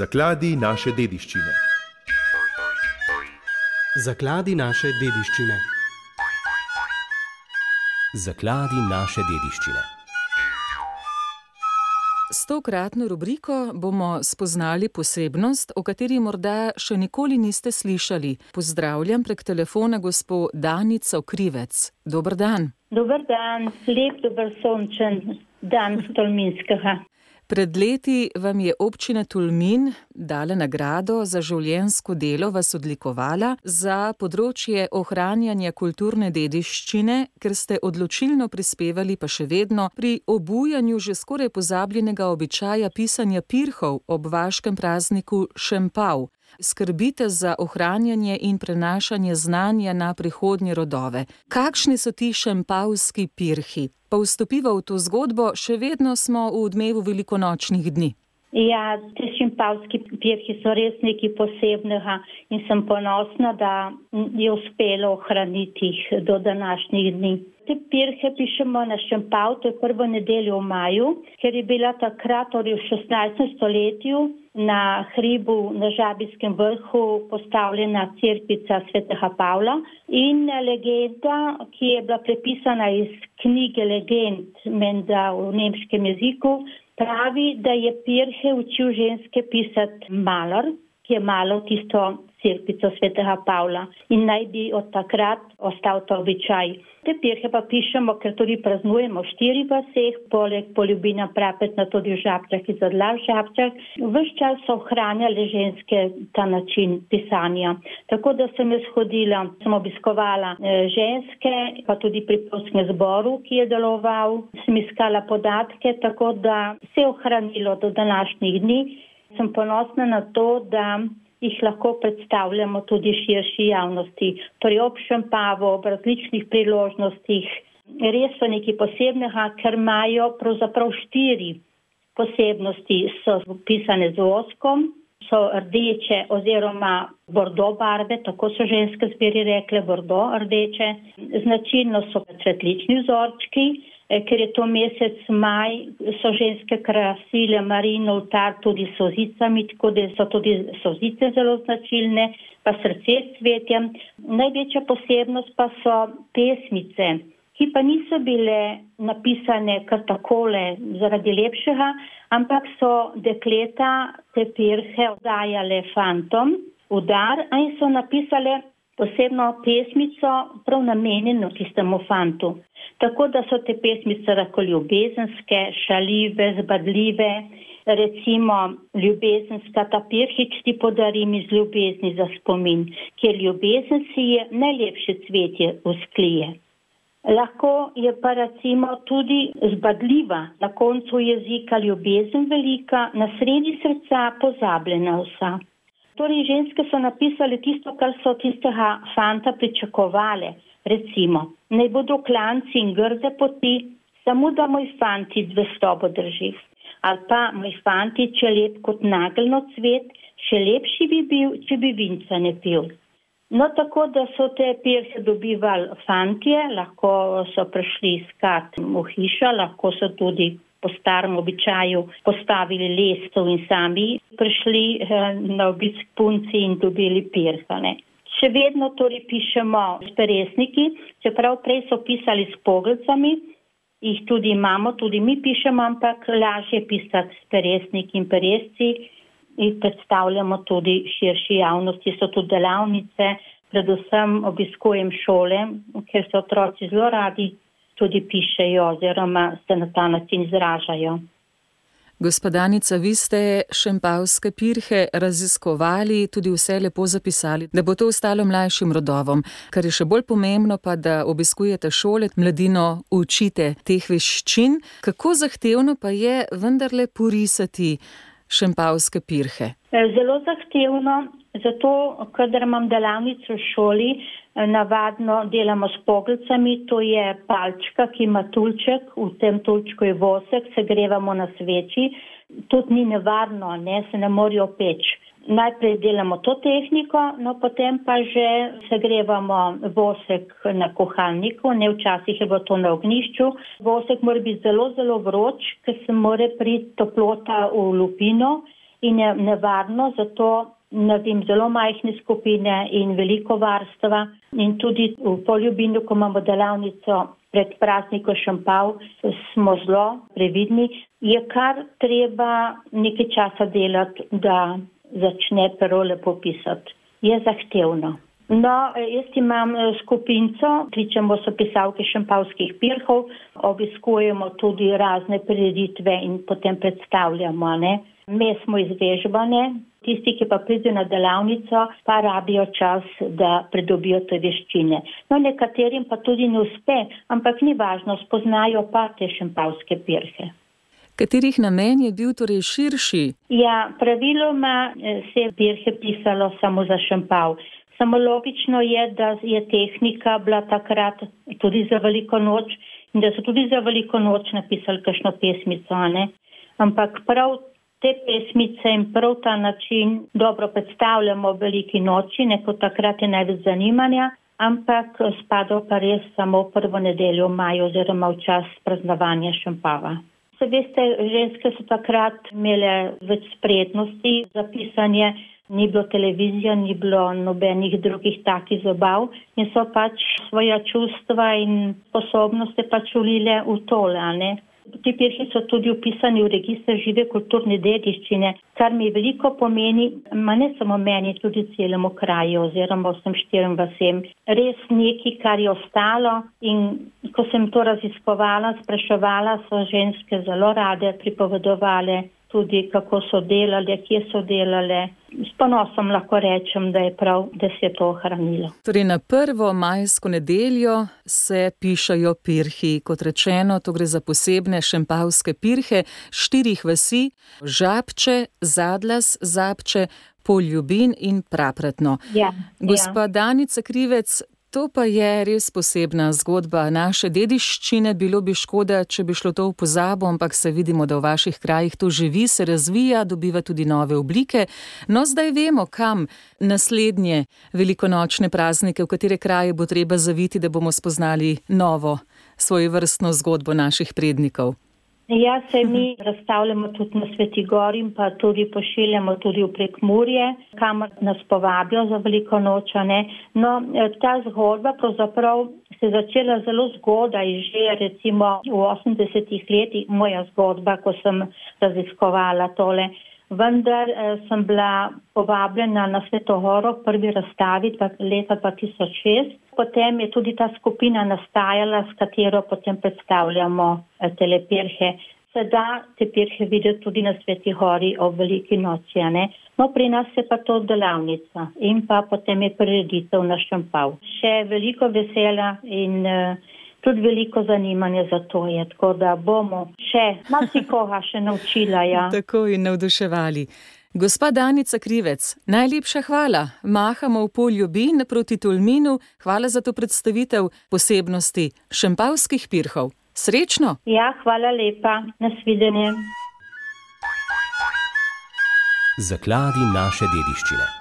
Zakladi naše dediščine. Zakladi naše dediščine. Zakladi naše dediščine. S tokratno rubriko bomo spoznali posebnost, o kateri morda še nikoli niste slišali. Pozdravljam prek telefona gospo Danico Krivec. Dobr dan. Dober dan, lep, dober sončen dan Stolminskega. Pred leti vam je občina Tolmin dala nagrado za življensko delo, vas odlikovala za področje ohranjanja kulturne dediščine, ker ste odločilno prispevali pa še vedno pri obujanju že skoraj pozabljenega običaja pisanja pirhov ob vaškem prazniku Šempav. Skrbite za ohranjanje in prenašanje znanja na prihodnje rodove. Kakšni so ti šempavski pirhi? Pa vstopiva v to zgodbo, še vedno smo v dnevu velikonočnih dni. Ja, ti šimpavski pirhi so res nekaj posebnega in sem ponosna, da je uspelo ohraniti jih do današnjih dni. Te pirhe pišemo na šimpav, to je prvo nedeljo v maju, ker je bila takrat, torej v 16. stoletju, na hribu na Žabijskem vrhu postavljena crkvica svetega Pavla in legenda, ki je bila prepisana iz knjige legend menda v nemškem jeziku, pravi, da je Pirhe učil ženske pisati malar, ki je malo tisto crkvico svetega Pavla in naj bi od takrat ostal to običaj. Te pirhe pa pišemo, ker tudi praznujemo štiri vaseh, poleg poljubina prapetna tudi v žabčah in zadlav žabčah. Ves čas so ohranjali ženske ta način pisanja. Tako da sem jaz hodila, sem obiskovala eh, ženske, pa tudi pri polskem zboru, ki je deloval, sem iskala podatke, tako da se je ohranilo do današnjih dni. Sem ponosna na to, da jih lahko predstavljamo tudi širši javnosti. Torej ob šampavu, ob različnih priložnostih, res so nekaj posebnega, ker imajo pravzaprav štiri posebnosti, so pisane z oskom, so rdeče oziroma bordo barve, tako so ženske zbiri rekle, bordo rdeče, značilno so cvetlični vzorčki, ker je to mesec maj, so ženske krasile marino oltar tudi s sozicami, tako da so tudi sozice zelo značilne, pa srce cvetja. Največja posebnost pa so pesmice, ki pa niso bile napisane kar takole zaradi lepšega, ampak so dekleta te pirhe oddajale fantom v dar in so napisale posebno pesmico prav namenjeno tistemu fantu. Tako da so te pesmice lahko ljubezenske, šalive, zbadljive, recimo ljubezenska ta pirhič ti podarim iz ljubezni za spomin, ker ljubezen si je najlepše cvetje usklije. Lahko je pa recimo tudi zbadljiva, na koncu jezika ljubezen velika, na sredi srca pozabljena vsa. Torej ženske so napisali tisto, kar so tistega fanta pričakovali recimo, naj bodo klanci in grde poti, samo da moj fanti zvestobo drži. Ali pa moj fanti, če lep kot nagelno cvet, še lepši bi bil, če bi vinca ne pil. No, tako da so te pirse dobivali fantje, lahko so prišli iskat v hišo, lahko so tudi po starem običaju postavili lestev in sami prišli eh, na obisk punci in dobili pirsane. Še vedno torej pišemo s peresniki, čeprav prej so pisali s poglicami, jih tudi imamo, tudi mi pišemo, ampak lažje pisati s peresniki in peresci in predstavljamo tudi širši javnosti. So tudi delavnice, predvsem obiskujem šole, ker se otroci zelo radi tudi pišejo oziroma se na ta način izražajo. Gospodanica, vi ste šempavske pirhe raziskovali, tudi vse lepo zapisali, da bo to ostalo mlajšim rodovom. Kar je še bolj pomembno, pa da obiskujete šole, mladino učite teh veščin. Kako zahtevno pa je vendarle porisati šempavske pirhe? Zelo zahtevno, zato, kadar imam delavnico v šoli, navadno delamo s poglicami, to je palčka, ki ima tulček, v tem tulčku je vosek, se grevamo na sveči, tudi ni nevarno, ne, se ne morajo peč. Najprej delamo to tehniko, no potem pa že se grevamo vosek na kuhalniku, ne včasih je bilo to na ognišču. Vosek mora biti zelo, zelo vroč, ker se mora priti toplota v lupino in je nevarno, zato naredim zelo majhne skupine in veliko varstva. In tudi v poljubinu, ko imamo delavnico pred praznikom šampav, smo zelo previdni. Je kar treba nekaj časa delati, da začne pero lepo pisati. Je zahtevno. No, jaz imam eh, skupinco, kličemo so pisavke šampavskih pirhov, obiskujemo tudi razne prireditve in potem predstavljamo. Ne? Me smo izvežbane, tisti, ki pa pridejo na delavnico, pa rabijo čas, da pridobijo te veščine. No, nekaterim pa tudi ne uspe, ampak ni važno, spoznajo pa te šampavske pirhe. Katerih namen je bil torej širši? Ja, praviloma eh, se je pirhe pisalo samo za šampav. Samo logično je, da je tehnika bila takrat tudi za veliko noč in da so tudi za veliko noč napisali kakšno pesmico. Ne? Ampak prav te pesmice in prav ta način dobro predstavljamo v veliki noči, neko takrat je največ zanimanja, ampak spada pa res samo prvo nedeljo v maju oziroma v čas praznovanja šampava. Se veste, ženske so takrat imele več spretnosti za pisanje ni bilo televizije, ni bilo nobenih drugih takih zabav in so pač svoja čustva in sposobnosti pač ulile v tole. Ne? Ti pirhi so tudi upisani v registr žive kulturne dediščine, kar mi veliko pomeni, ma ne samo meni, tudi celemu kraju oziroma vsem štirim vasem. Res nekaj, kar je ostalo in ko sem to raziskovala, spraševala, so ženske zelo rade pripovedovale tudi kako so delali, kje so delali. S ponosom lahko rečem, da je prav, da se je to ohranilo. Torej, na prvo majsko nedeljo se pišajo pirhi. Kot rečeno, to gre za posebne šempavske pirhe štirih vasi: Žabče, Zadlas, Zapče, Poljubin in Prapretno. Ja, Gospa ja. Danica Krivec, To pa je res posebna zgodba naše dediščine. Bilo bi škoda, če bi šlo to v pozabo, ampak se vidimo, da v vaših krajih to živi, se razvija, dobiva tudi nove oblike. No, zdaj vemo, kam naslednje velikonočne praznike, v katere kraje bo treba zaviti, da bomo spoznali novo, svojo vrstno zgodbo naših prednikov. Ja, se mi razstavljamo tudi na Sveti Gori in pa tudi pošiljamo tudi v Prekmurje, kamor nas povabijo za veliko nočane. No, ta zgodba pravzaprav se je začela zelo zgodaj, že recimo v 80-ih letih, moja zgodba, ko sem raziskovala tole. Vendar eh, sem bila povabljena na Svetohoro prvi razstavi leta 2006. Potem je tudi ta skupina nastajala, s katero potem predstavljamo eh, telepirhe. Se da te pirhe videti tudi na Sveti Hori ob veliki noči. No, pri nas je pa to delavnica in pa potem je prireditev na Šampav. Še veliko vesela in uh, tudi veliko zanimanja za to je, tako da bomo še marsikoga še naučila. Ja. Tako in navduševali. Gospa Danica Krivec, najlepša hvala. Mahamo v polju Bin proti Tolminu. Hvala za to predstavitev posebnosti šempavskih pirhov. Srečno! Ja, hvala lepa. Nasvidenje. Zakladi naše dediščine.